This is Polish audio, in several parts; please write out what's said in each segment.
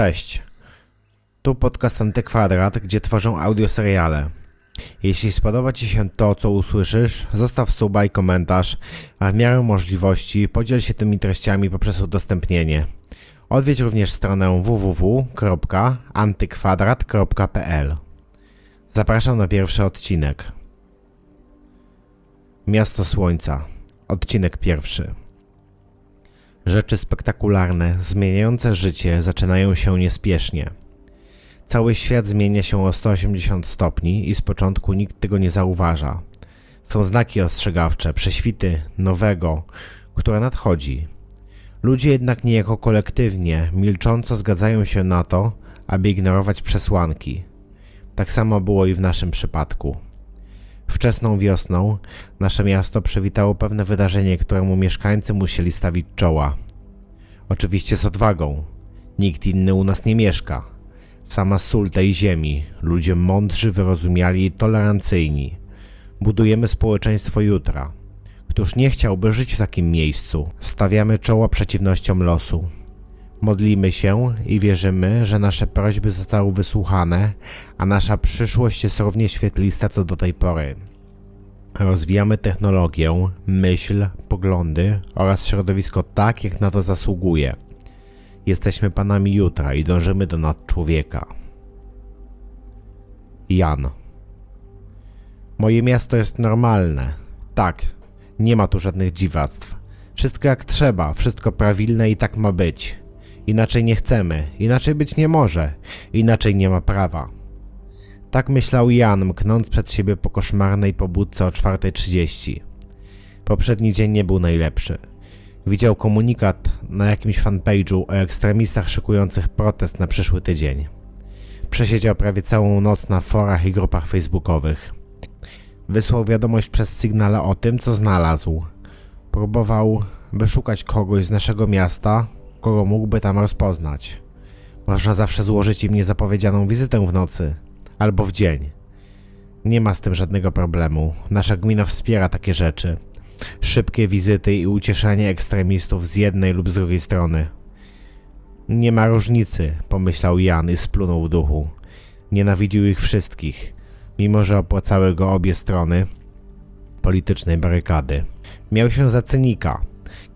Cześć. Tu podcast Antykwadrat, gdzie tworzą audioseriale. Jeśli spodoba Ci się to, co usłyszysz, zostaw suba i komentarz, a w miarę możliwości podziel się tymi treściami poprzez udostępnienie. Odwiedź również stronę www.antykwadrat.pl. Zapraszam na pierwszy odcinek. Miasto Słońca. Odcinek pierwszy. Rzeczy spektakularne, zmieniające życie, zaczynają się niespiesznie. Cały świat zmienia się o 180 stopni i z początku nikt tego nie zauważa. Są znaki ostrzegawcze, prześwity nowego, które nadchodzi. Ludzie jednak niejako kolektywnie, milcząco zgadzają się na to, aby ignorować przesłanki. Tak samo było i w naszym przypadku. Wczesną wiosną nasze miasto przywitało pewne wydarzenie, któremu mieszkańcy musieli stawić czoła. Oczywiście z odwagą. Nikt inny u nas nie mieszka. Sama sól tej ziemi, ludzie mądrzy, wyrozumiali i tolerancyjni. Budujemy społeczeństwo jutra. Któż nie chciałby żyć w takim miejscu? Stawiamy czoła przeciwnościom losu. Modlimy się i wierzymy, że nasze prośby zostały wysłuchane, a nasza przyszłość jest równie świetlista co do tej pory. Rozwijamy technologię, myśl, poglądy oraz środowisko tak, jak na to zasługuje. Jesteśmy panami jutra i dążymy do nadczłowieka. Jan. Moje miasto jest normalne. Tak, nie ma tu żadnych dziwactw. Wszystko jak trzeba, wszystko prawilne i tak ma być. Inaczej nie chcemy, inaczej być nie może, inaczej nie ma prawa. Tak myślał Jan, mknąc przed siebie po koszmarnej pobudce o 4.30. Poprzedni dzień nie był najlepszy. Widział komunikat na jakimś fanpage'u o ekstremistach szykujących protest na przyszły tydzień. Przesiedział prawie całą noc na forach i grupach facebookowych. Wysłał wiadomość przez Signale o tym, co znalazł. Próbował wyszukać kogoś z naszego miasta, kogo mógłby tam rozpoznać. Można zawsze złożyć im niezapowiedzianą wizytę w nocy albo w dzień. Nie ma z tym żadnego problemu. Nasza gmina wspiera takie rzeczy. Szybkie wizyty i ucieszanie ekstremistów z jednej lub z drugiej strony. Nie ma różnicy, pomyślał Jan i splunął w duchu. Nienawidził ich wszystkich, mimo że opłacały go obie strony politycznej barykady. Miał się za cynika,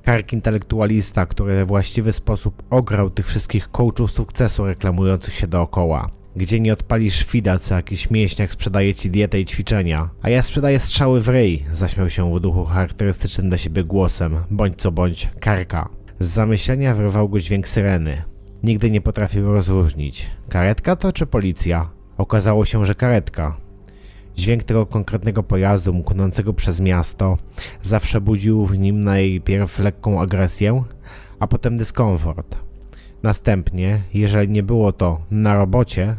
kark intelektualista, który we właściwy sposób ograł tych wszystkich coachów sukcesu reklamujących się dookoła. Gdzie nie odpalisz fida, co jakiś mięśniak sprzedaje ci dietę i ćwiczenia, a ja sprzedaję strzały w ryj, zaśmiał się w duchu charakterystycznym dla siebie głosem, bądź co bądź, karka. Z zamyślenia wyrwał go dźwięk syreny. Nigdy nie potrafił rozróżnić. Karetka to czy policja? Okazało się, że karetka. Dźwięk tego konkretnego pojazdu mknącego przez miasto zawsze budził w nim najpierw lekką agresję, a potem dyskomfort. Następnie, jeżeli nie było to na robocie,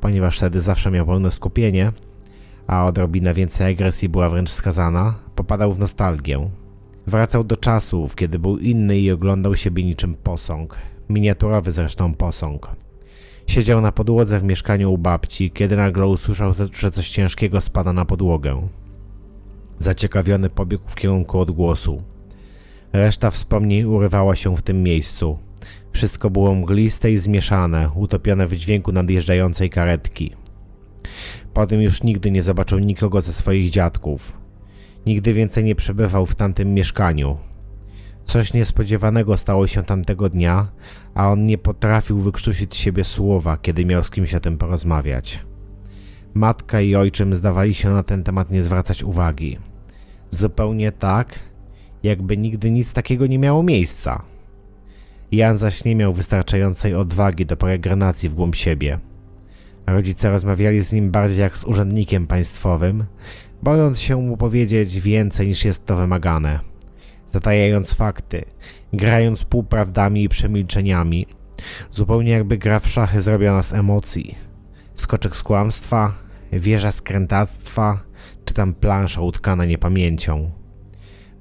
ponieważ wtedy zawsze miał pełne skupienie, a odrobinę więcej agresji była wręcz skazana, popadał w nostalgię. Wracał do czasów, kiedy był inny i oglądał siebie niczym posąg, miniaturowy zresztą posąg. Siedział na podłodze w mieszkaniu u babci, kiedy nagle usłyszał, że coś ciężkiego spada na podłogę. Zaciekawiony pobiegł w kierunku odgłosu. Reszta wspomnień urywała się w tym miejscu. Wszystko było mgliste i zmieszane, utopione w dźwięku nadjeżdżającej karetki. Potem już nigdy nie zobaczył nikogo ze swoich dziadków. Nigdy więcej nie przebywał w tamtym mieszkaniu. Coś niespodziewanego stało się tamtego dnia, a on nie potrafił wykrztusić z siebie słowa, kiedy miał z kimś o tym porozmawiać. Matka i ojczym zdawali się na ten temat nie zwracać uwagi. Zupełnie tak, jakby nigdy nic takiego nie miało miejsca. Jan zaś nie miał wystarczającej odwagi do peregrinacji w głąb siebie. Rodzice rozmawiali z nim bardziej jak z urzędnikiem państwowym, bojąc się mu powiedzieć więcej niż jest to wymagane. Zatajając fakty, grając półprawdami i przemilczeniami, zupełnie jakby gra w szachy zrobiona z emocji. Skoczek z kłamstwa, wieża skrętactwa, czy tam plansza utkana niepamięcią.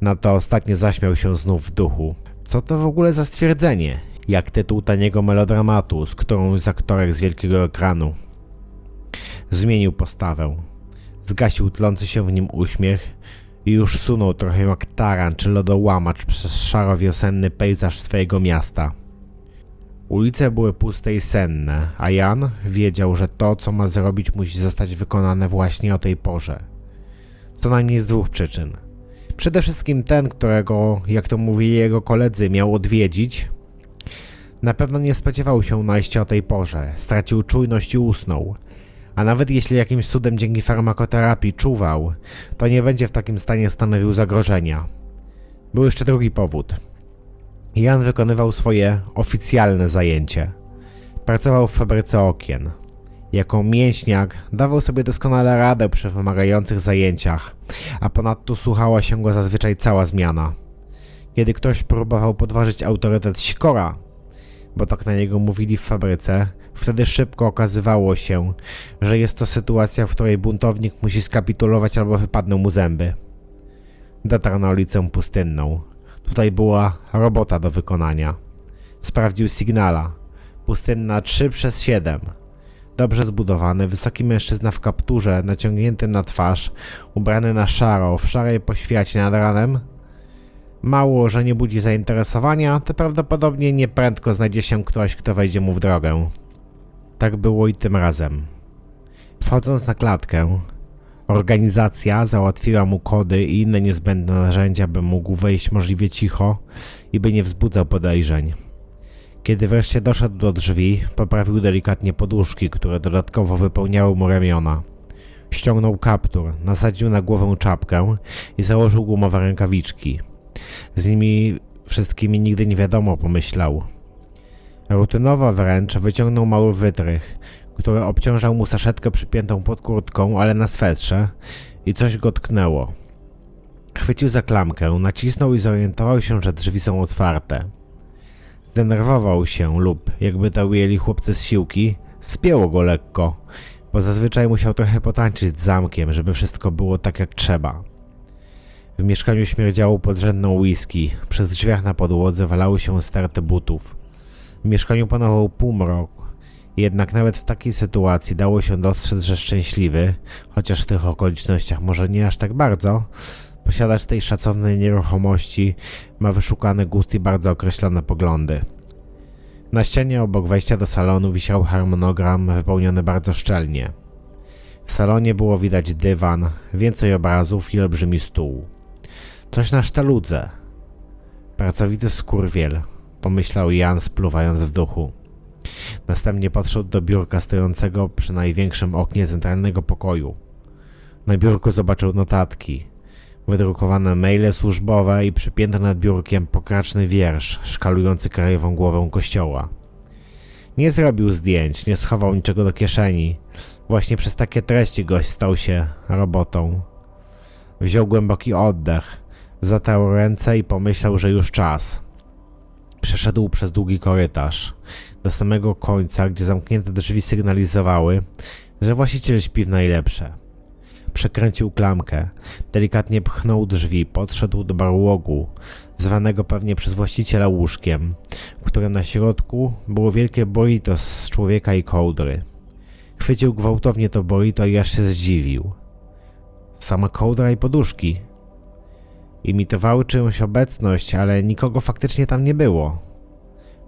Na to ostatnie zaśmiał się znów w duchu. Co to w ogóle za stwierdzenie? Jak tytuł taniego melodramatu z którąś z aktorek z wielkiego ekranu. Zmienił postawę. Zgasił tlący się w nim uśmiech i już sunął trochę jak taran czy lodołamacz przez szaro-wiosenny pejzaż swojego miasta. Ulice były puste i senne, a Jan wiedział, że to, co ma zrobić, musi zostać wykonane właśnie o tej porze. Co najmniej z dwóch przyczyn. Przede wszystkim ten, którego, jak to mówili jego koledzy, miał odwiedzić, na pewno nie spodziewał się najścia o tej porze, stracił czujność i usnął. A nawet jeśli jakimś cudem dzięki farmakoterapii czuwał, to nie będzie w takim stanie stanowił zagrożenia. Był jeszcze drugi powód. Jan wykonywał swoje oficjalne zajęcie. Pracował w fabryce okien. Jako mięśniak dawał sobie doskonale radę przy wymagających zajęciach, a ponadto słuchała się go zazwyczaj cała zmiana. Kiedy ktoś próbował podważyć autorytet Sikora, bo tak na niego mówili w fabryce, wtedy szybko okazywało się, że jest to sytuacja, w której buntownik musi skapitulować albo wypadną mu zęby. Dotarł na ulicę pustynną. Tutaj była robota do wykonania. Sprawdził signala. Pustynna 3 przez 7. Dobrze zbudowany, wysoki mężczyzna w kapturze, naciągnięty na twarz, ubrany na szaro, w szarej poświacie nad ranem. Mało, że nie budzi zainteresowania, to prawdopodobnie nieprędko znajdzie się ktoś, kto wejdzie mu w drogę. Tak było i tym razem. Wchodząc na klatkę, organizacja załatwiła mu kody i inne niezbędne narzędzia, by mógł wejść możliwie cicho i by nie wzbudzał podejrzeń. Kiedy wreszcie doszedł do drzwi, poprawił delikatnie poduszki, które dodatkowo wypełniały mu ramiona. Ściągnął kaptur, nasadził na głowę czapkę i założył gumowe rękawiczki. Z nimi wszystkimi nigdy nie wiadomo, pomyślał. Rutynowo wręcz wyciągnął mały wytrych, który obciążał mu saszetkę przypiętą pod kurtką, ale na swetrze i coś go tknęło. Chwycił za klamkę, nacisnął i zorientował się, że drzwi są otwarte. Zdenerwował się lub, jakby to ujęli chłopcy z siłki, spięło go lekko, bo zazwyczaj musiał trochę potańczyć z zamkiem, żeby wszystko było tak jak trzeba. W mieszkaniu śmierdziało podrzędną whisky, przez drzwiach na podłodze walały się starte butów. W mieszkaniu panował półmrok, jednak nawet w takiej sytuacji dało się dostrzec, że szczęśliwy, chociaż w tych okolicznościach może nie aż tak bardzo, posiadacz tej szacownej nieruchomości ma wyszukany gust i bardzo określone poglądy. Na ścianie obok wejścia do salonu wisiał harmonogram wypełniony bardzo szczelnie. W salonie było widać dywan, więcej obrazów i olbrzymi stół. Coś na sztaludze. Pracowity skurwiel, pomyślał Jan spluwając w duchu. Następnie podszedł do biurka stojącego przy największym oknie centralnego pokoju. Na biurku zobaczył notatki, wydrukowane maile służbowe i przypięty nad biurkiem pokraczny wiersz szkalujący krajową głowę kościoła. Nie zrobił zdjęć, nie schował niczego do kieszeni. Właśnie przez takie treści gość stał się robotą. Wziął głęboki oddech, zatarł ręce i pomyślał, że już czas. Przeszedł przez długi korytarz, do samego końca, gdzie zamknięte drzwi sygnalizowały, że właściciel śpi w najlepsze. Przekręcił klamkę, delikatnie pchnął drzwi, podszedł do barłogu, zwanego pewnie przez właściciela łóżkiem, w którym na środku było wielkie burrito z człowieka i kołdry. Chwycił gwałtownie to burrito i aż się zdziwił. Sama kołdra i poduszki. Imitowały czyjąś obecność, ale nikogo faktycznie tam nie było.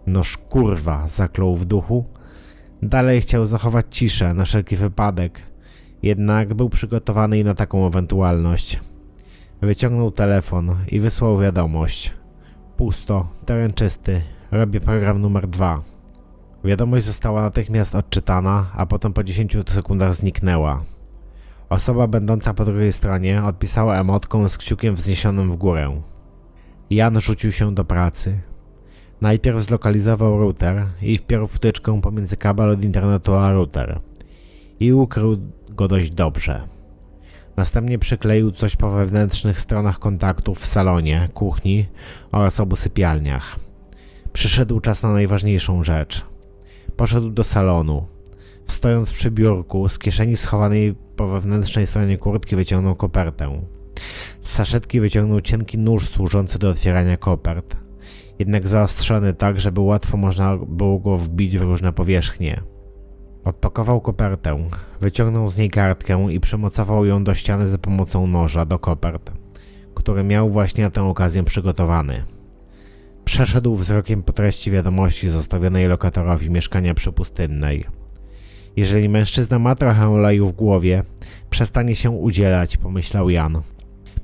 Noż kurwa, zaklął w duchu. Dalej chciał zachować ciszę na wszelki wypadek, jednak był przygotowany i na taką ewentualność. Wyciągnął telefon i wysłał wiadomość. Pusto, teren czysty, robię program numer dwa. Wiadomość została natychmiast odczytana, a potem po 10 sekundach zniknęła. Osoba będąca po drugiej stronie odpisała emotką z kciukiem wzniesionym w górę. Jan rzucił się do pracy. Najpierw zlokalizował router i wpiął wtyczkę pomiędzy kabel od internetu a router. I ukrył go dość dobrze. Następnie przykleił coś po wewnętrznych stronach kontaktów w salonie, kuchni oraz obu sypialniach. Przyszedł czas na najważniejszą rzecz. Poszedł do salonu. Stojąc przy biurku, z kieszeni schowanej po wewnętrznej stronie kurtki wyciągnął kopertę. Z saszetki wyciągnął cienki nóż służący do otwierania kopert, jednak zaostrzony tak, żeby łatwo można było go wbić w różne powierzchnie. Odpakował kopertę, wyciągnął z niej kartkę i przymocował ją do ściany za pomocą noża do kopert, który miał właśnie na tę okazję przygotowany. Przeszedł wzrokiem po treści wiadomości zostawionej lokatorowi mieszkania przypustynnej. Jeżeli mężczyzna ma trochę oleju w głowie, przestanie się udzielać, pomyślał Jan.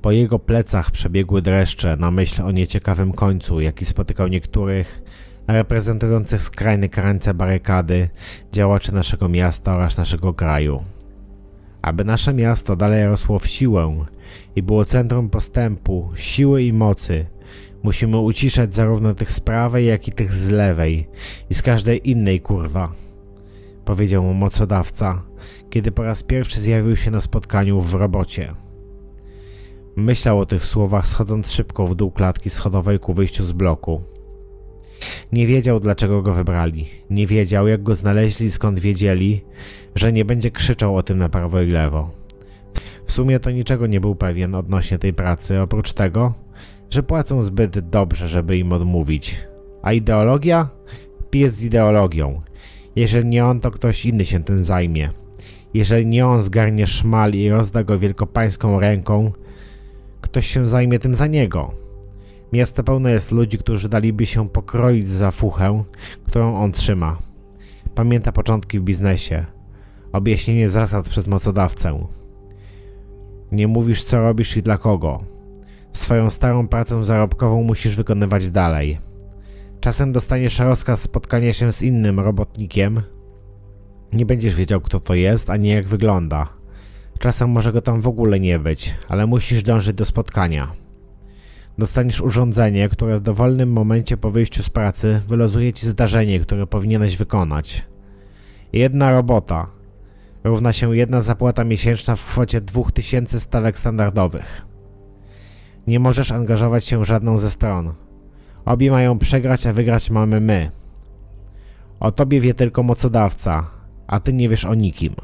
Po jego plecach przebiegły dreszcze na myśl o nieciekawym końcu, jaki spotykał niektórych reprezentujących skrajne krańce barykady działaczy naszego miasta oraz naszego kraju. Aby nasze miasto dalej rosło w siłę i było centrum postępu, siły i mocy, musimy uciszać zarówno tych z prawej, jak i tych z lewej i z każdej innej kurwa, powiedział mu mocodawca, kiedy po raz pierwszy zjawił się na spotkaniu w robocie. Myślał o tych słowach, schodząc szybko w dół klatki schodowej ku wyjściu z bloku. Nie wiedział, dlaczego go wybrali. Nie wiedział, jak go znaleźli, skąd wiedzieli, że nie będzie krzyczał o tym na prawo i lewo. W sumie to niczego nie był pewien odnośnie tej pracy, oprócz tego, że płacą zbyt dobrze, żeby im odmówić. A ideologia? Pies z ideologią. Jeżeli nie on, to ktoś inny się tym zajmie. Jeżeli nie on zgarnie szmal i rozda go wielkopańską ręką, ktoś się zajmie tym za niego. Miasto pełne jest ludzi, którzy daliby się pokroić za fuchę, którą on trzyma. Pamięta początki w biznesie. Objaśnienie zasad przez mocodawcę. Nie mówisz co robisz i dla kogo. Swoją starą pracę zarobkową musisz wykonywać dalej. Czasem dostaniesz rozkaz spotkania się z innym robotnikiem. Nie będziesz wiedział kto to jest, ani jak wygląda. Czasem może go tam w ogóle nie być, ale musisz dążyć do spotkania. Dostaniesz urządzenie, które w dowolnym momencie po wyjściu z pracy wylozuje ci zdarzenie, które powinieneś wykonać. Jedna robota równa się jedna zapłata miesięczna w kwocie 2000 stawek standardowych. Nie możesz angażować się w żadną ze stron. Obie mają przegrać, a wygrać mamy my. O tobie wie tylko mocodawca, a ty nie wiesz o nikim.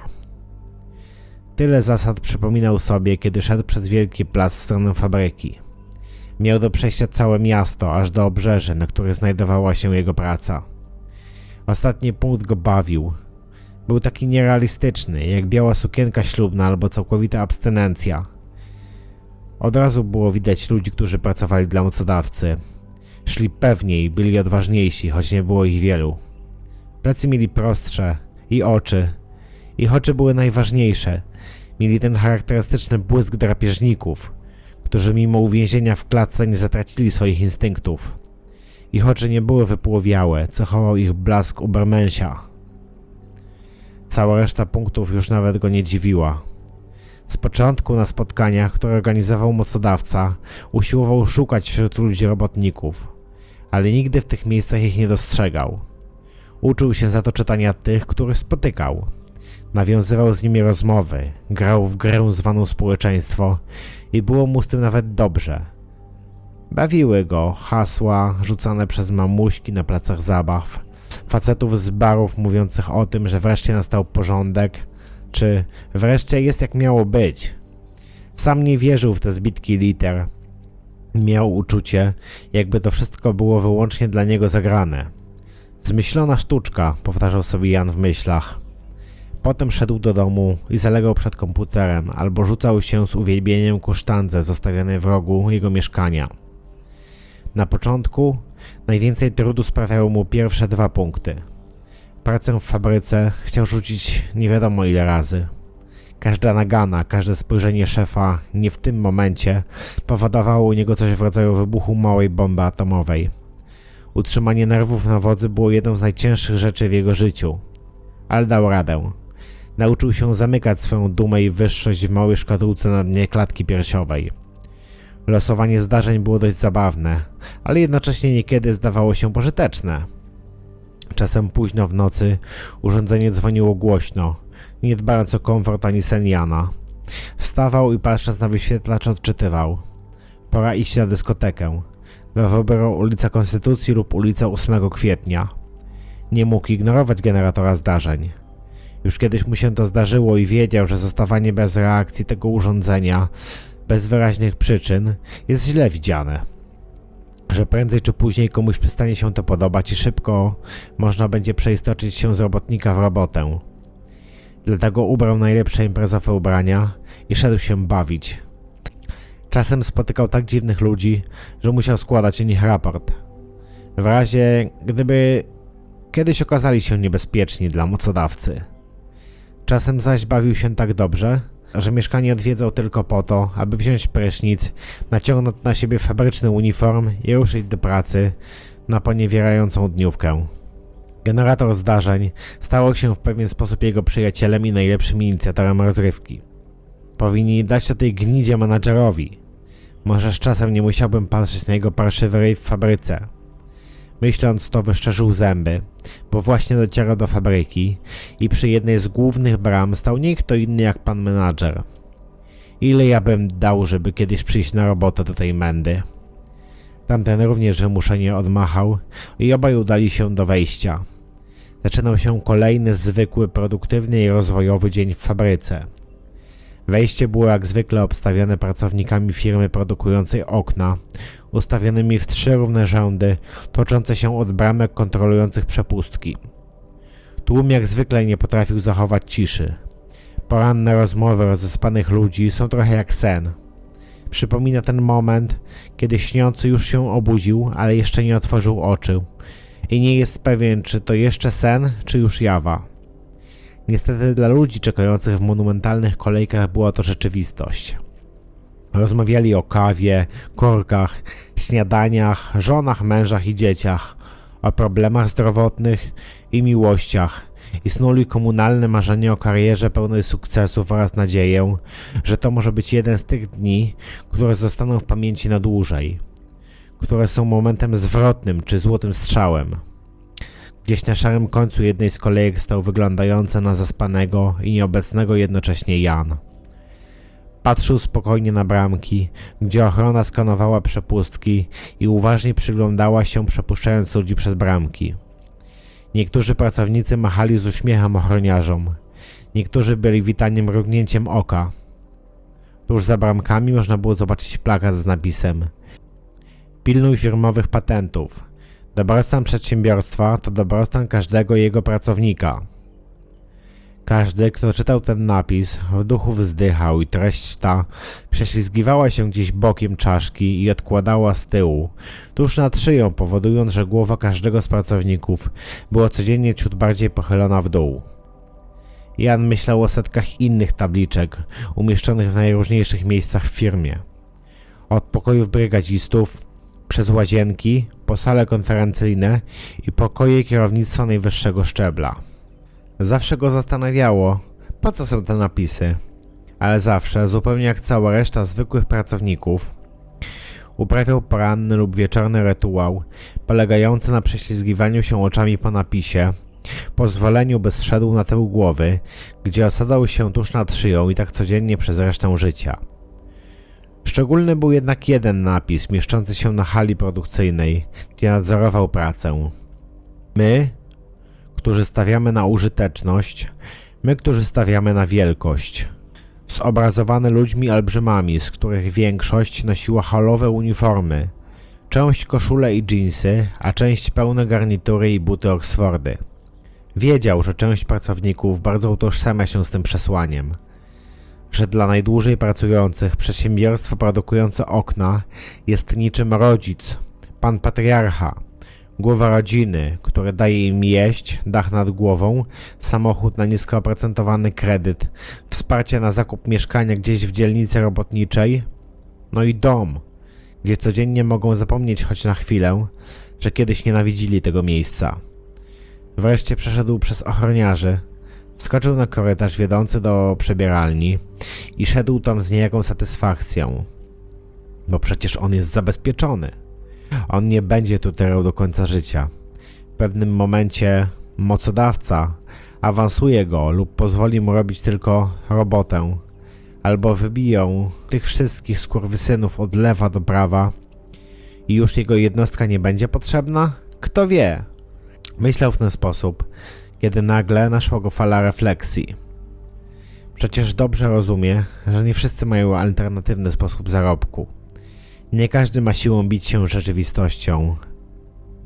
Tyle zasad przypominał sobie, kiedy szedł przez wielki plac w stronę fabryki. Miał do przejścia całe miasto, aż do obrzeży, na których znajdowała się jego praca. Ostatni punkt go bawił. Był taki nierealistyczny, jak biała sukienka ślubna albo całkowita abstynencja. Od razu było widać ludzi, którzy pracowali dla mocodawcy. Szli pewniej, byli odważniejsi, choć nie było ich wielu. Plecy mieli prostsze i oczy. Ich oczy były najważniejsze. Mieli ten charakterystyczny błysk drapieżników, którzy mimo uwięzienia w klatce nie zatracili swoich instynktów. Ich oczy nie były wypłowiałe, cechował ich blask Ubermensia. Cała reszta punktów już nawet go nie dziwiła. Z początku na spotkaniach, które organizował mocodawca, usiłował szukać wśród ludzi robotników, ale nigdy w tych miejscach ich nie dostrzegał. Uczył się za to czytania tych, których spotykał. Nawiązywał z nimi rozmowy, grał w grę zwaną społeczeństwo i było mu z tym nawet dobrze. Bawiły go hasła rzucane przez mamuśki na placach zabaw, facetów z barów mówiących o tym, że wreszcie nastał porządek, czy wreszcie jest jak miało być. Sam nie wierzył w te zbitki liter. Miał uczucie, jakby to wszystko było wyłącznie dla niego zagrane. Zmyślona sztuczka, powtarzał sobie Jan w myślach. Potem szedł do domu i zalegał przed komputerem albo rzucał się z uwielbieniem ku sztandze zostawionej w rogu jego mieszkania. Na początku najwięcej trudu sprawiały mu pierwsze dwa punkty. Pracę w fabryce chciał rzucić nie wiadomo ile razy. Każda nagana, każde spojrzenie szefa nie w tym momencie powodowało u niego coś w rodzaju wybuchu małej bomby atomowej. Utrzymanie nerwów na wodzy było jedną z najcięższych rzeczy w jego życiu. Ale dał radę. Nauczył się zamykać swoją dumę i wyższość w małej szkatułce na dnie klatki piersiowej. Losowanie zdarzeń było dość zabawne, ale jednocześnie niekiedy zdawało się pożyteczne. Czasem późno w nocy urządzenie dzwoniło głośno, nie dbając o komfort ani sen Jana. Wstawał i patrząc na wyświetlacz odczytywał. Pora iść na dyskotekę. Do wyboru ulica Konstytucji lub ulica 8 kwietnia. Nie mógł ignorować generatora zdarzeń. Już kiedyś mu się to zdarzyło i wiedział, że zostawanie bez reakcji tego urządzenia, bez wyraźnych przyczyn, jest źle widziane. Że prędzej czy później komuś przestanie się to podobać i szybko można będzie przeistoczyć się z robotnika w robotę. Dlatego ubrał najlepsze imprezowe ubrania i szedł się bawić. Czasem spotykał tak dziwnych ludzi, że musiał składać o nich raport. W razie gdyby kiedyś okazali się niebezpieczni dla mocodawcy. Czasem zaś bawił się tak dobrze, że mieszkanie odwiedzał tylko po to, aby wziąć prysznic, naciągnąć na siebie fabryczny uniform i ruszyć do pracy na poniewierającą dniówkę. Generator zdarzeń stał się w pewien sposób jego przyjacielem i najlepszym inicjatorem rozrywki. Powinni dać to tej gnidzie menadżerowi. Może z czasem nie musiałbym patrzeć na jego parszywy ryj w fabryce. Myśląc to, wyszczerzył zęby, bo właśnie docierał do fabryki i przy jednej z głównych bram stał nie kto inny jak pan menadżer. Ile ja bym dał, żeby kiedyś przyjść na robotę do tej mędy? Tamten również wymuszenie odmachał i obaj udali się do wejścia. Zaczynał się kolejny zwykły, produktywny i rozwojowy dzień w fabryce. Wejście było jak zwykle obstawione pracownikami firmy produkującej okna, ustawionymi w trzy równe rzędy, toczące się od bramek kontrolujących przepustki. Tłum jak zwykle nie potrafił zachować ciszy. Poranne rozmowy rozespanych ludzi są trochę jak sen. Przypomina ten moment, kiedy śniący już się obudził, ale jeszcze nie otworzył oczu i nie jest pewien, czy to jeszcze sen, czy już jawa. Niestety dla ludzi czekających w monumentalnych kolejkach była to rzeczywistość. Rozmawiali o kawie, korkach, śniadaniach, żonach, mężach i dzieciach, o problemach zdrowotnych i miłościach i snuli komunalne marzenie o karierze pełnej sukcesów oraz nadzieję, że to może być jeden z tych dni, które zostaną w pamięci na dłużej, które są momentem zwrotnym czy złotym strzałem. Gdzieś na szarym końcu jednej z kolejek stał wyglądający na zaspanego i nieobecnego jednocześnie Jan. Patrzył spokojnie na bramki, gdzie ochrona skanowała przepustki i uważnie przyglądała się przepuszczając ludzi przez bramki. Niektórzy pracownicy machali z uśmiechem ochroniarzom. Niektórzy byli witani mrugnięciem oka. Tuż za bramkami można było zobaczyć plakat z napisem Pilnuj firmowych patentów. Dobrostan przedsiębiorstwa to dobrostan każdego jego pracownika. Każdy, kto czytał ten napis, w duchu wzdychał i treść ta prześlizgiwała się gdzieś bokiem czaszki i odkładała z tyłu, tuż nad szyją, powodując, że głowa każdego z pracowników była codziennie ciut bardziej pochylona w dół. Jan myślał o setkach innych tabliczek, umieszczonych w najróżniejszych miejscach w firmie. Od pokojów brygadzistów, przez łazienki, po sale konferencyjne i pokoje kierownictwa najwyższego szczebla. Zawsze go zastanawiało, po co są te napisy, ale zawsze, zupełnie jak cała reszta zwykłych pracowników, uprawiał poranny lub wieczorny rytuał, polegający na prześlizgiwaniu się oczami po napisie, pozwoleniu by zszedł na tył głowy, gdzie osadzał się tuż nad szyją i tak codziennie przez resztę życia. Szczególny był jednak jeden napis mieszczący się na hali produkcyjnej, gdzie nadzorował pracę. My, którzy stawiamy na użyteczność, my, którzy stawiamy na wielkość. Zobrazowany ludźmi olbrzymami, z których większość nosiła halowe uniformy, część koszule i dżinsy, a część pełne garnitury i buty Oxfordy. Wiedział, że część pracowników bardzo utożsamia się z tym przesłaniem – że dla najdłużej pracujących przedsiębiorstwo produkujące okna jest niczym rodzic, pan patriarcha, głowa rodziny, który daje im jeść, dach nad głową, samochód na nisko oprocentowany kredyt, wsparcie na zakup mieszkania gdzieś w dzielnicy robotniczej, no i dom, gdzie codziennie mogą zapomnieć choć na chwilę, że kiedyś nienawidzili tego miejsca. Wreszcie przeszedł przez ochroniarzy, Skoczył na korytarz wiodący do przebieralni i szedł tam z niejaką satysfakcją. Bo przecież on jest zabezpieczony. On nie będzie tu tyrał do końca życia. W pewnym momencie mocodawca awansuje go lub pozwoli mu robić tylko robotę, albo wybiją tych wszystkich skurwysynów od lewa do prawa i już jego jednostka nie będzie potrzebna? Kto wie? Myślał w ten sposób, kiedy nagle naszła go fala refleksji. Przecież dobrze rozumie, że nie wszyscy mają alternatywny sposób zarobku. Nie każdy ma siłą bić się rzeczywistością.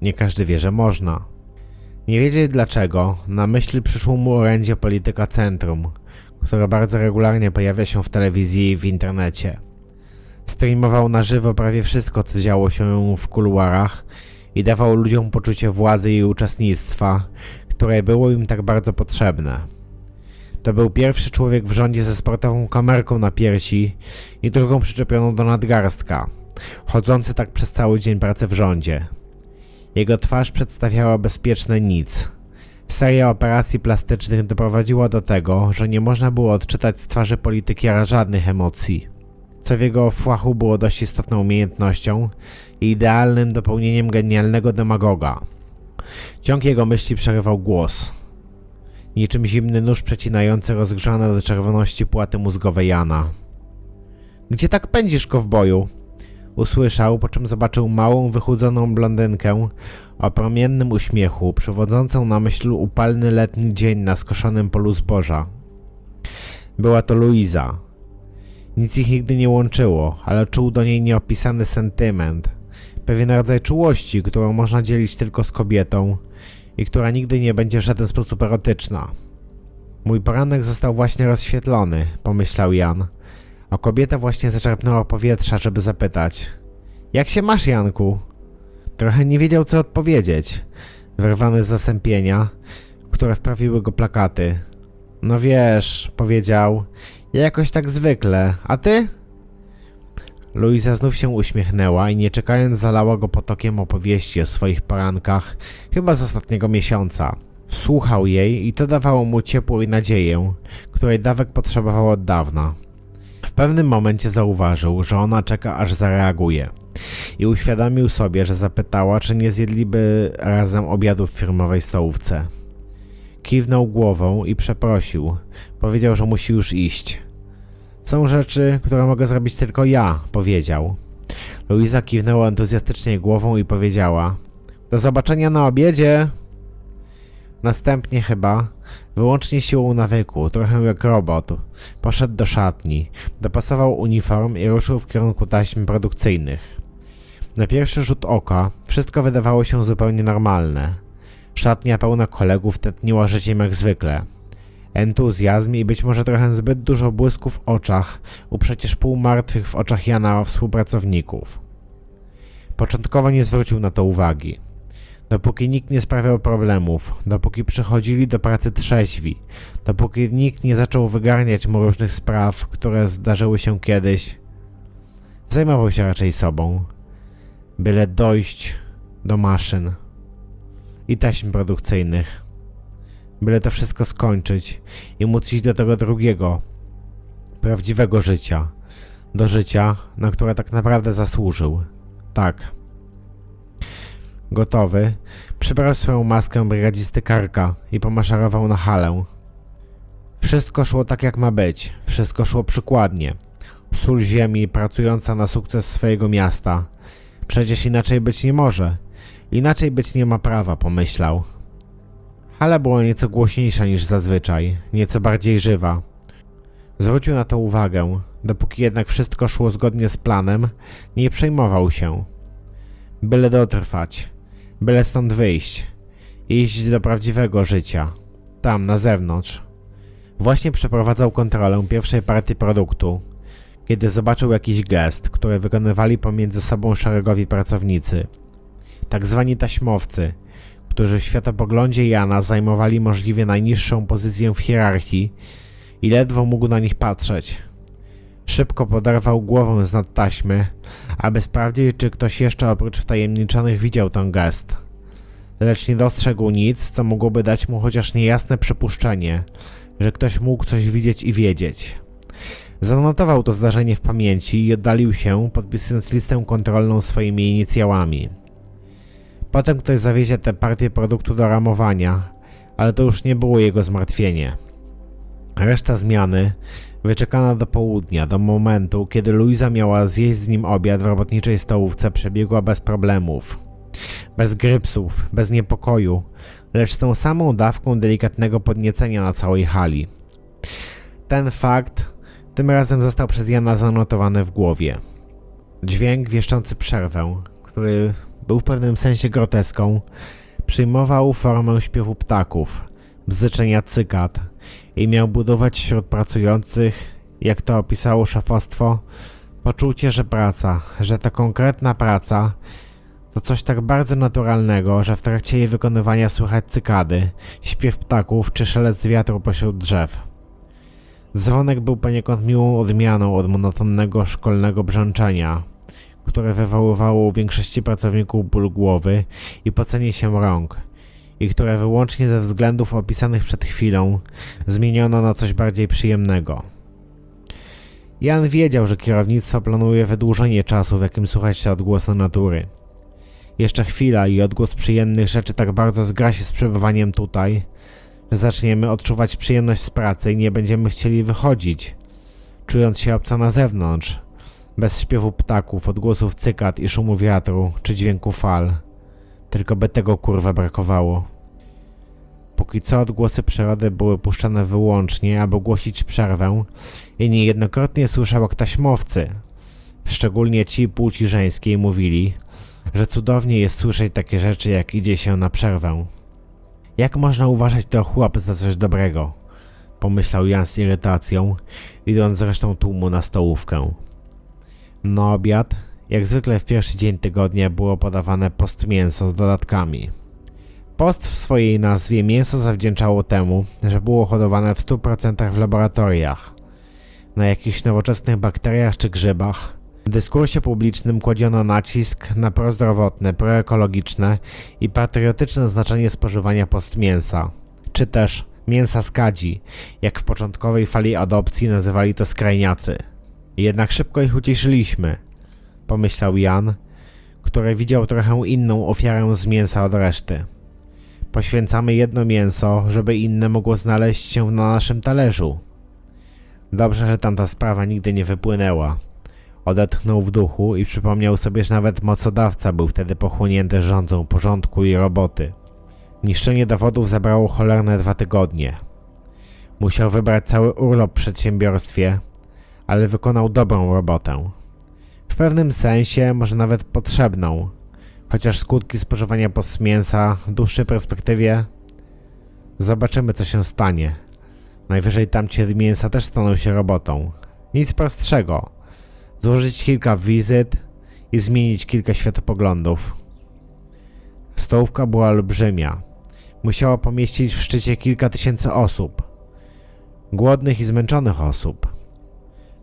Nie każdy wie, że można. Nie wiedzieć dlaczego, na myśli przyszło mu orędzie polityka centrum, które bardzo regularnie pojawia się w telewizji i w internecie. Streamował na żywo prawie wszystko, co działo się w kuluarach i dawał ludziom poczucie władzy i uczestnictwa, które było im tak bardzo potrzebne. To był pierwszy człowiek w rządzie ze sportową kamerką na piersi i drugą przyczepioną do nadgarstka, chodzący tak przez cały dzień pracy w rządzie. Jego twarz przedstawiała bezpieczne nic. Seria operacji plastycznych doprowadziła do tego, że nie można było odczytać z twarzy politykiera żadnych emocji, co w jego fłachu było dość istotną umiejętnością i idealnym dopełnieniem genialnego demagoga. Ciąg jego myśli przerywał głos. Niczym zimny nóż przecinający rozgrzane do czerwoności płaty mózgowe Jana. Gdzie tak pędzisz, kowboju? Usłyszał, po czym zobaczył małą, wychudzoną blondynkę o promiennym uśmiechu, przywodzącą na myśl upalny letni dzień na skoszonym polu zboża. Była to Luiza. Nic ich nigdy nie łączyło, ale czuł do niej nieopisany sentyment, pewien rodzaj czułości, którą można dzielić tylko z kobietą i która nigdy nie będzie w żaden sposób erotyczna. Mój poranek został właśnie rozświetlony, pomyślał Jan, a kobieta właśnie zaczerpnęła powietrza, żeby zapytać: Jak się masz, Janku? Trochę nie wiedział, co odpowiedzieć, wyrwany z zasępienia, które wprawiły go plakaty. No wiesz, powiedział, ja jakoś tak zwykle, a ty? Luiza znów się uśmiechnęła i nie czekając zalała go potokiem opowieści o swoich porankach, chyba z ostatniego miesiąca. Słuchał jej i to dawało mu ciepło i nadzieję, której dawek potrzebował od dawna. W pewnym momencie zauważył, że ona czeka aż zareaguje i uświadomił sobie, że zapytała, czy nie zjedliby razem obiadu w firmowej stołówce. Kiwnął głową i przeprosił. Powiedział, że musi już iść. Są rzeczy, które mogę zrobić tylko ja, powiedział. Luiza kiwnęła entuzjastycznie głową i powiedziała: Do zobaczenia na obiedzie. Następnie chyba, wyłącznie siłą nawyku, trochę jak robot, poszedł do szatni, dopasował uniform i ruszył w kierunku taśm produkcyjnych. Na pierwszy rzut oka wszystko wydawało się zupełnie normalne. Szatnia pełna kolegów tętniła życiem jak zwykle. Entuzjazm i być może trochę zbyt dużo błysku w oczach u przecież półmartwych w oczach Jana współpracowników. Początkowo nie zwrócił na to uwagi. Dopóki nikt nie sprawiał problemów, dopóki przychodzili do pracy trzeźwi, dopóki nikt nie zaczął wygarniać mu różnych spraw, które zdarzyły się kiedyś, zajmował się raczej sobą. Byle dojść do maszyn i taśm produkcyjnych. Byle to wszystko skończyć i móc iść do tego drugiego, prawdziwego życia. Do życia, na które tak naprawdę zasłużył. Tak. Gotowy, przybrał swoją maskę brygadzisty Karka i pomaszerował na halę. Wszystko szło tak jak ma być, wszystko szło przykładnie. Sól ziemi pracująca na sukces swojego miasta. Przecież inaczej być nie może. Inaczej być nie ma prawa, pomyślał. Hala była nieco głośniejsza niż zazwyczaj, nieco bardziej żywa. Zwrócił na to uwagę, dopóki jednak wszystko szło zgodnie z planem, nie przejmował się. Byle dotrwać, byle stąd wyjść, iść do prawdziwego życia, tam na zewnątrz. Właśnie przeprowadzał kontrolę pierwszej partii produktu, kiedy zobaczył jakiś gest, który wykonywali pomiędzy sobą szeregowi pracownicy. Tak zwani taśmowcy, którzy w światopoglądzie Jana zajmowali możliwie najniższą pozycję w hierarchii i ledwo mógł na nich patrzeć. Szybko poderwał głowę z nad taśmy, aby sprawdzić, czy ktoś jeszcze oprócz wtajemniczonych widział ten gest. Lecz nie dostrzegł nic, co mogłoby dać mu chociaż niejasne przypuszczenie, że ktoś mógł coś widzieć i wiedzieć. Zanotował to zdarzenie w pamięci i oddalił się, podpisując listę kontrolną swoimi inicjałami. Potem ktoś zawiezie tę partię produktu do ramowania, ale to już nie było jego zmartwienie. Reszta zmiany wyczekana do południa, do momentu, kiedy Luisa miała zjeść z nim obiad w robotniczej stołówce, przebiegła bez problemów. Bez grypsów, bez niepokoju, lecz z tą samą dawką delikatnego podniecenia na całej hali. Ten fakt tym razem został przez Jana zanotowany w głowie. Dźwięk wieszczący przerwę, który był w pewnym sensie groteską, przyjmował formę śpiewu ptaków, bzyczenia cykad i miał budować wśród pracujących, jak to opisało szefostwo, poczucie, że praca, że ta konkretna praca To coś tak bardzo naturalnego, że w trakcie jej wykonywania słychać cykady, śpiew ptaków czy szelest wiatru pośród drzew. Dzwonek był poniekąd miłą odmianą od monotonnego szkolnego brzęczenia, które wywoływało u większości pracowników ból głowy i pocenie się rąk, i które wyłącznie ze względów opisanych przed chwilą zmieniono na coś bardziej przyjemnego. Jan wiedział, że kierownictwo planuje wydłużenie czasu, w jakim słuchać się odgłosu natury. Jeszcze chwila i odgłos przyjemnych rzeczy tak bardzo zgra się z przebywaniem tutaj, że zaczniemy odczuwać przyjemność z pracy i nie będziemy chcieli wychodzić, czując się obco na zewnątrz, bez śpiewu ptaków, odgłosów cykad i szumu wiatru czy dźwięku fal. Tylko by tego kurwa brakowało. Póki co odgłosy przyrody były puszczane wyłącznie, aby ogłosić przerwę i niejednokrotnie słyszał jak taśmowcy, szczególnie ci płci żeńskiej, mówili, że cudownie jest słyszeć takie rzeczy, jak idzie się na przerwę. Jak można uważać to chłop za coś dobrego? Pomyślał Jan z irytacją, idąc zresztą tłumu na stołówkę. Na obiad, jak zwykle w pierwszy dzień tygodnia, było podawane postmięso z dodatkami. Post w swojej nazwie mięso zawdzięczało temu, że było hodowane w 100% w laboratoriach, na jakichś nowoczesnych bakteriach czy grzybach. W dyskursie publicznym kładziono nacisk na prozdrowotne, proekologiczne i patriotyczne znaczenie spożywania postmięsa, czy też mięsa z kadzi, jak w początkowej fali adopcji nazywali to skrajniacy. Jednak szybko ich ucieszyliśmy, pomyślał Jan, który widział trochę inną ofiarę z mięsa od reszty. Poświęcamy jedno mięso, żeby inne mogło znaleźć się na naszym talerzu. Dobrze, że tamta sprawa nigdy nie wypłynęła. Odetchnął w duchu i przypomniał sobie, że nawet mocodawca był wtedy pochłonięty rządzą porządku i roboty. Niszczenie dowodów zabrało cholerne dwa tygodnie. Musiał wybrać cały urlop w przedsiębiorstwie, ale wykonał dobrą robotę. W pewnym sensie, może nawet potrzebną, chociaż skutki spożywania postmięsa w dłuższej perspektywie zobaczymy, co się stanie. Najwyżej tamci mięsa też staną się robotą. Nic prostszego. Złożyć kilka wizyt i zmienić kilka światopoglądów. Stołówka była olbrzymia. Musiała pomieścić w szczycie kilka tysięcy osób. Głodnych i zmęczonych osób.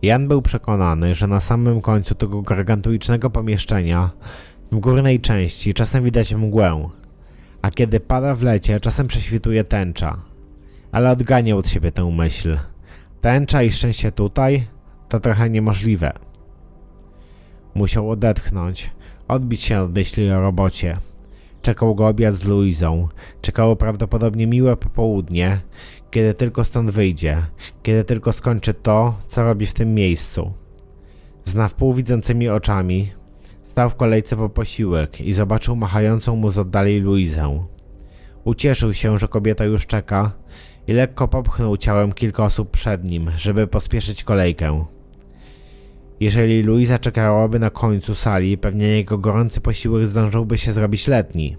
Jan był przekonany, że na samym końcu tego gargantuicznego pomieszczenia w górnej części czasem widać mgłę, a kiedy pada w lecie, czasem prześwituje tęcza. Ale odganiał od siebie tę myśl. Tęcza i szczęście tutaj to trochę niemożliwe. Musiał odetchnąć, odbić się od myśli o robocie. Czekał go obiad z Luizą. Czekało prawdopodobnie miłe popołudnie, kiedy tylko stąd wyjdzie, kiedy tylko skończy to, co robi w tym miejscu. Z na widzącymi oczami stał w kolejce po posiłek i zobaczył machającą mu z oddali Luizę. Ucieszył się, że kobieta już czeka i lekko popchnął ciałem kilka osób przed nim, żeby pospieszyć kolejkę. Jeżeli Luiza czekałaby na końcu sali, pewnie jego gorący posiłek zdążyłby się zrobić letni.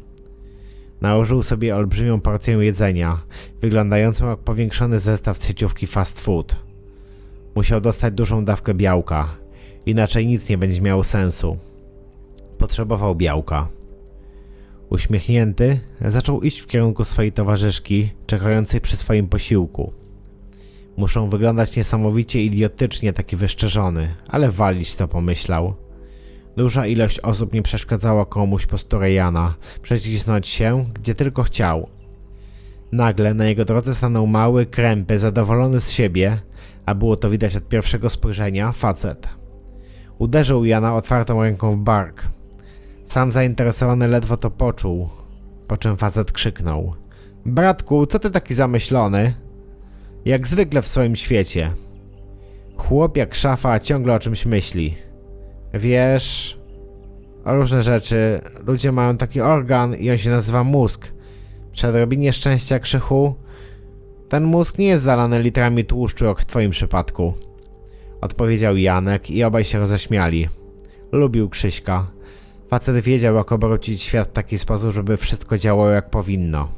Nałożył sobie olbrzymią porcję jedzenia, wyglądającą jak powiększony zestaw z sieciówki fast food. Musiał dostać dużą dawkę białka, inaczej nic nie będzie miało sensu. Potrzebował białka. Uśmiechnięty, zaczął iść w kierunku swojej towarzyszki, czekającej przy swoim posiłku. Muszą wyglądać niesamowicie idiotycznie taki wyszczerzony, ale walić to pomyślał. Duża ilość osób nie przeszkadzała komuś posturę Jana przecisnąć się, gdzie tylko chciał. Nagle na jego drodze stanął mały, krępy, zadowolony z siebie, a było to widać od pierwszego spojrzenia, facet. Uderzył Jana otwartą ręką w bark. Sam zainteresowany ledwo to poczuł, po czym facet krzyknął. Bratku, co ty taki zamyślony? Jak zwykle w swoim świecie. Chłop jak szafa ciągle o czymś myśli. Wiesz, o różne rzeczy. Ludzie mają taki organ i on się nazywa mózg. Przy odrobinie szczęścia krzychu, ten mózg nie jest zalany litrami tłuszczu jak w twoim przypadku. Odpowiedział Janek i obaj się roześmiali. Lubił Krzyśka. Facet wiedział, jak obrócić świat w taki sposób, żeby wszystko działało jak powinno.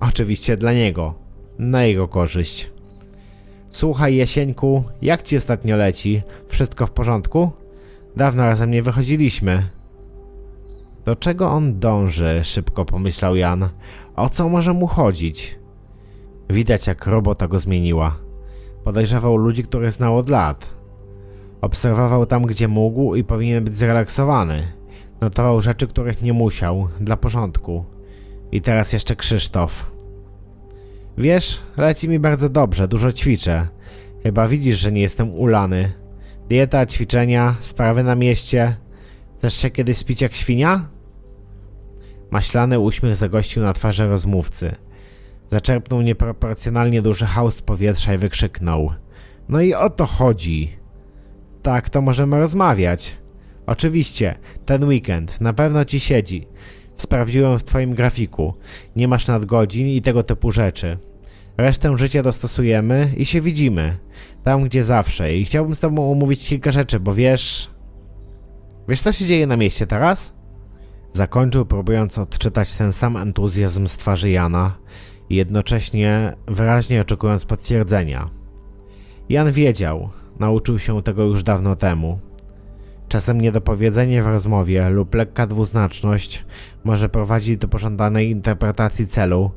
Oczywiście dla niego. Na jego korzyść. Słuchaj, Jasieńku, jak ci ostatnio leci? Wszystko w porządku? Dawno razem nie wychodziliśmy. Do czego on dąży? Szybko pomyślał Jan. O co może mu chodzić? Widać, jak robota go zmieniła. Podejrzewał ludzi, których znał od lat. Obserwował tam, gdzie mógł i powinien być zrelaksowany. Notował rzeczy, których nie musiał, dla porządku. I teraz jeszcze Krzysztof. Wiesz, leci mi bardzo dobrze, dużo ćwiczę. Chyba widzisz, że nie jestem ulany. Dieta, ćwiczenia, sprawy na mieście. Chcesz się kiedyś spić jak świnia? Maślany uśmiech zagościł na twarzy rozmówcy. Zaczerpnął nieproporcjonalnie duży haust powietrza i wykrzyknął. No i o to chodzi. Tak, to możemy rozmawiać. Oczywiście, ten weekend na pewno ci siedzi. Sprawdziłem w twoim grafiku. Nie masz nadgodzin i tego typu rzeczy. Resztę życia dostosujemy i się widzimy. Tam, gdzie zawsze. I chciałbym z tobą omówić kilka rzeczy, bo wiesz... Wiesz, co się dzieje na mieście teraz? Zakończył, próbując odczytać ten sam entuzjazm z twarzy Jana i jednocześnie wyraźnie oczekując potwierdzenia. Jan wiedział, nauczył się tego już dawno temu. Czasem niedopowiedzenie w rozmowie lub lekka dwuznaczność może prowadzić do pożądanej interpretacji celu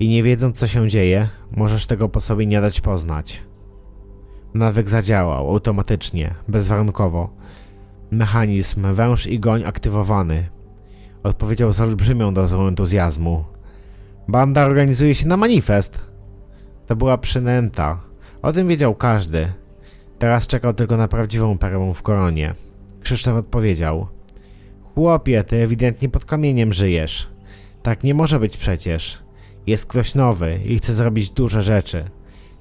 i nie wiedząc co się dzieje, możesz tego po sobie nie dać poznać. Nawyk zadziałał automatycznie, bezwarunkowo. Mechanizm węż i goń aktywowany. Odpowiedział z olbrzymią dozą entuzjazmu. Banda organizuje się na manifest. To była przynęta. O tym wiedział każdy. Teraz czekał tylko na prawdziwą perłę w koronie. Krzysztof odpowiedział. Chłopie, ty ewidentnie pod kamieniem żyjesz. Tak nie może być przecież. Jest ktoś nowy i chce zrobić duże rzeczy.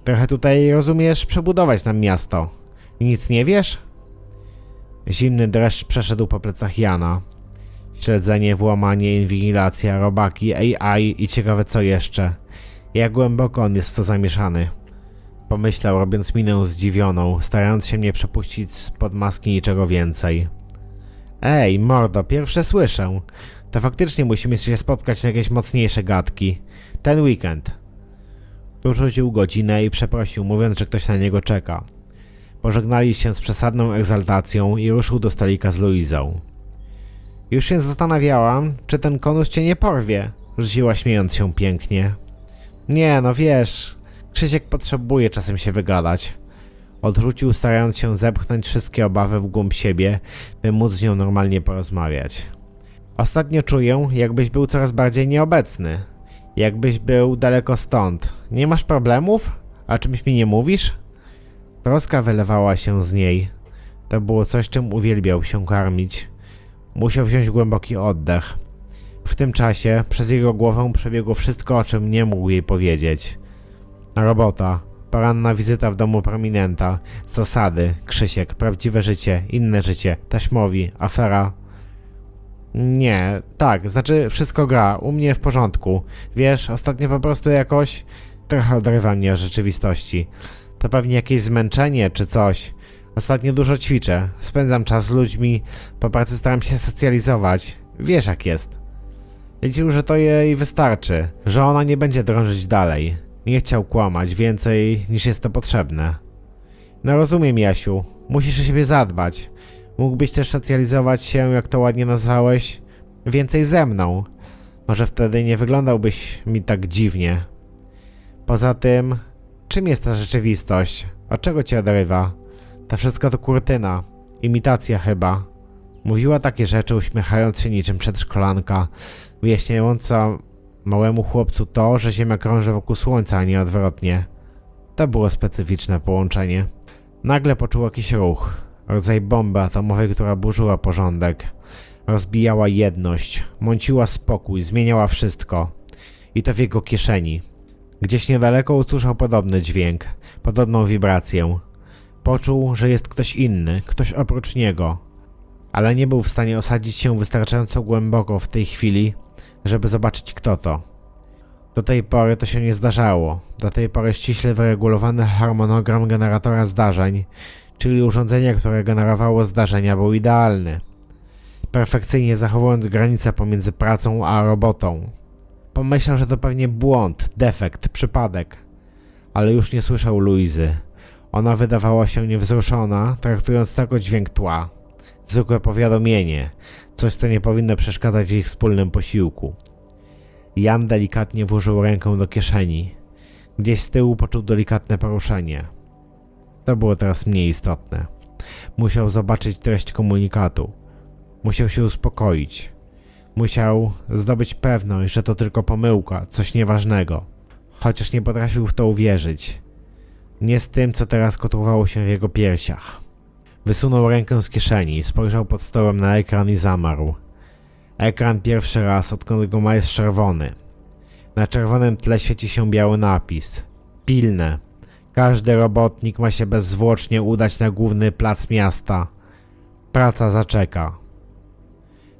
Trochę tutaj, rozumiesz, przebudować nam miasto. Nic nie wiesz? Zimny dreszcz przeszedł po plecach Jana. Śledzenie, włamanie, inwigilacja, robaki, AI i ciekawe co jeszcze. Jak głęboko on jest w to zamieszany. Pomyślał, robiąc minę zdziwioną, starając się mnie przepuścić spod maski niczego więcej. Ej, mordo, pierwsze słyszę. To faktycznie musimy się spotkać na jakieś mocniejsze gadki. Ten weekend. Tu rzucił godzinę i przeprosił, mówiąc, że ktoś na niego czeka. Pożegnali się z przesadną egzaltacją i ruszył do stolika z Luizą. Już się zastanawiałam, czy ten konus cię nie porwie, rzuciła śmiejąc się pięknie. Nie, no wiesz, Krzysiek potrzebuje czasem się wygadać. Odwrócił, starając się zepchnąć wszystkie obawy w głąb siebie, by móc z nią normalnie porozmawiać. Ostatnio czuję, jakbyś był coraz bardziej nieobecny. Jakbyś był daleko stąd. Nie masz problemów? A czymś mi nie mówisz? Troska wylewała się z niej. To było coś, czym uwielbiał się karmić. Musiał wziąć głęboki oddech. W tym czasie przez jego głowę przebiegło wszystko, o czym nie mógł jej powiedzieć. Robota, poranna wizyta w domu prominenta, zasady, Krzysiek, prawdziwe życie, inne życie, taśmowi, afera. Nie, tak, znaczy wszystko gra, u mnie w porządku. Wiesz, ostatnio po prostu jakoś trochę odrywa mnie od rzeczywistości. To pewnie jakieś zmęczenie czy coś. Ostatnio dużo ćwiczę, spędzam czas z ludźmi, po pracy staram się socjalizować. Wiesz jak jest. Liczył, że to jej wystarczy, że ona nie będzie drążyć dalej. Nie chciał kłamać więcej niż jest to potrzebne. No rozumiem, Jasiu, musisz o siebie zadbać. Mógłbyś też socjalizować się, jak to ładnie nazwałeś, więcej ze mną. Może wtedy nie wyglądałbyś mi tak dziwnie. Poza tym, czym jest ta rzeczywistość? Od czego cię odrywa? To wszystko to kurtyna. Imitacja chyba. Mówiła takie rzeczy, uśmiechając się niczym przedszkolanka, wyjaśniająca małemu chłopcu to, że Ziemia krąży wokół Słońca, a nie odwrotnie. To było specyficzne połączenie. Nagle poczuł jakiś ruch. Rodzaj bomby atomowej, która burzyła porządek. Rozbijała jedność, mąciła spokój, zmieniała wszystko. I to w jego kieszeni. Gdzieś niedaleko usłyszał podobny dźwięk, podobną wibrację. Poczuł, że jest ktoś inny, ktoś oprócz niego. Ale nie był w stanie osadzić się wystarczająco głęboko w tej chwili, żeby zobaczyć kto to. Do tej pory to się nie zdarzało. Do tej pory ściśle wyregulowany harmonogram generatora zdarzeń, czyli urządzenie, które generowało zdarzenia, był idealny. Perfekcyjnie zachowując granicę pomiędzy pracą a robotą. Pomyślał, że to pewnie błąd, defekt, przypadek. Ale już nie słyszał Luizy. Ona wydawała się niewzruszona, traktując tego dźwięk tła. Zwykłe powiadomienie, coś co nie powinno przeszkadzać w ich wspólnym posiłku. Jan delikatnie włożył rękę do kieszeni. Gdzieś z tyłu poczuł delikatne poruszenie. To było teraz mniej istotne. Musiał zobaczyć treść komunikatu. Musiał się uspokoić. Musiał zdobyć pewność, że to tylko pomyłka, coś nieważnego. Chociaż nie potrafił w to uwierzyć. Nie z tym, co teraz kotłowało się w jego piersiach. Wysunął rękę z kieszeni, spojrzał pod stołem na ekran i zamarł. Ekran pierwszy raz, odkąd go ma jest czerwony. Na czerwonym tle świeci się biały napis. Pilne. Każdy robotnik ma się bezzwłocznie udać na główny plac miasta. Praca zaczeka.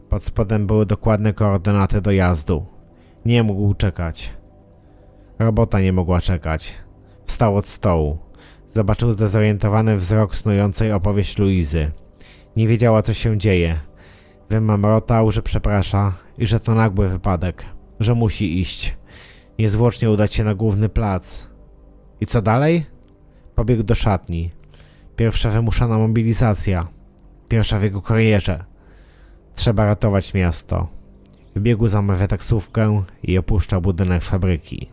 Pod spodem były dokładne koordynaty dojazdu. Nie mógł czekać. Robota nie mogła czekać. Wstał od stołu. Zobaczył zdezorientowany wzrok snującej opowieść Luizy. Nie wiedziała, co się dzieje. Wymamrotał, że przeprasza i że to nagły wypadek, że musi iść. Niezwłocznie udać się na główny plac. I co dalej? Pobiegł do szatni. Pierwsza wymuszana mobilizacja. Pierwsza w jego karierze. Trzeba ratować miasto. W biegu zamawia taksówkę i opuszcza budynek fabryki.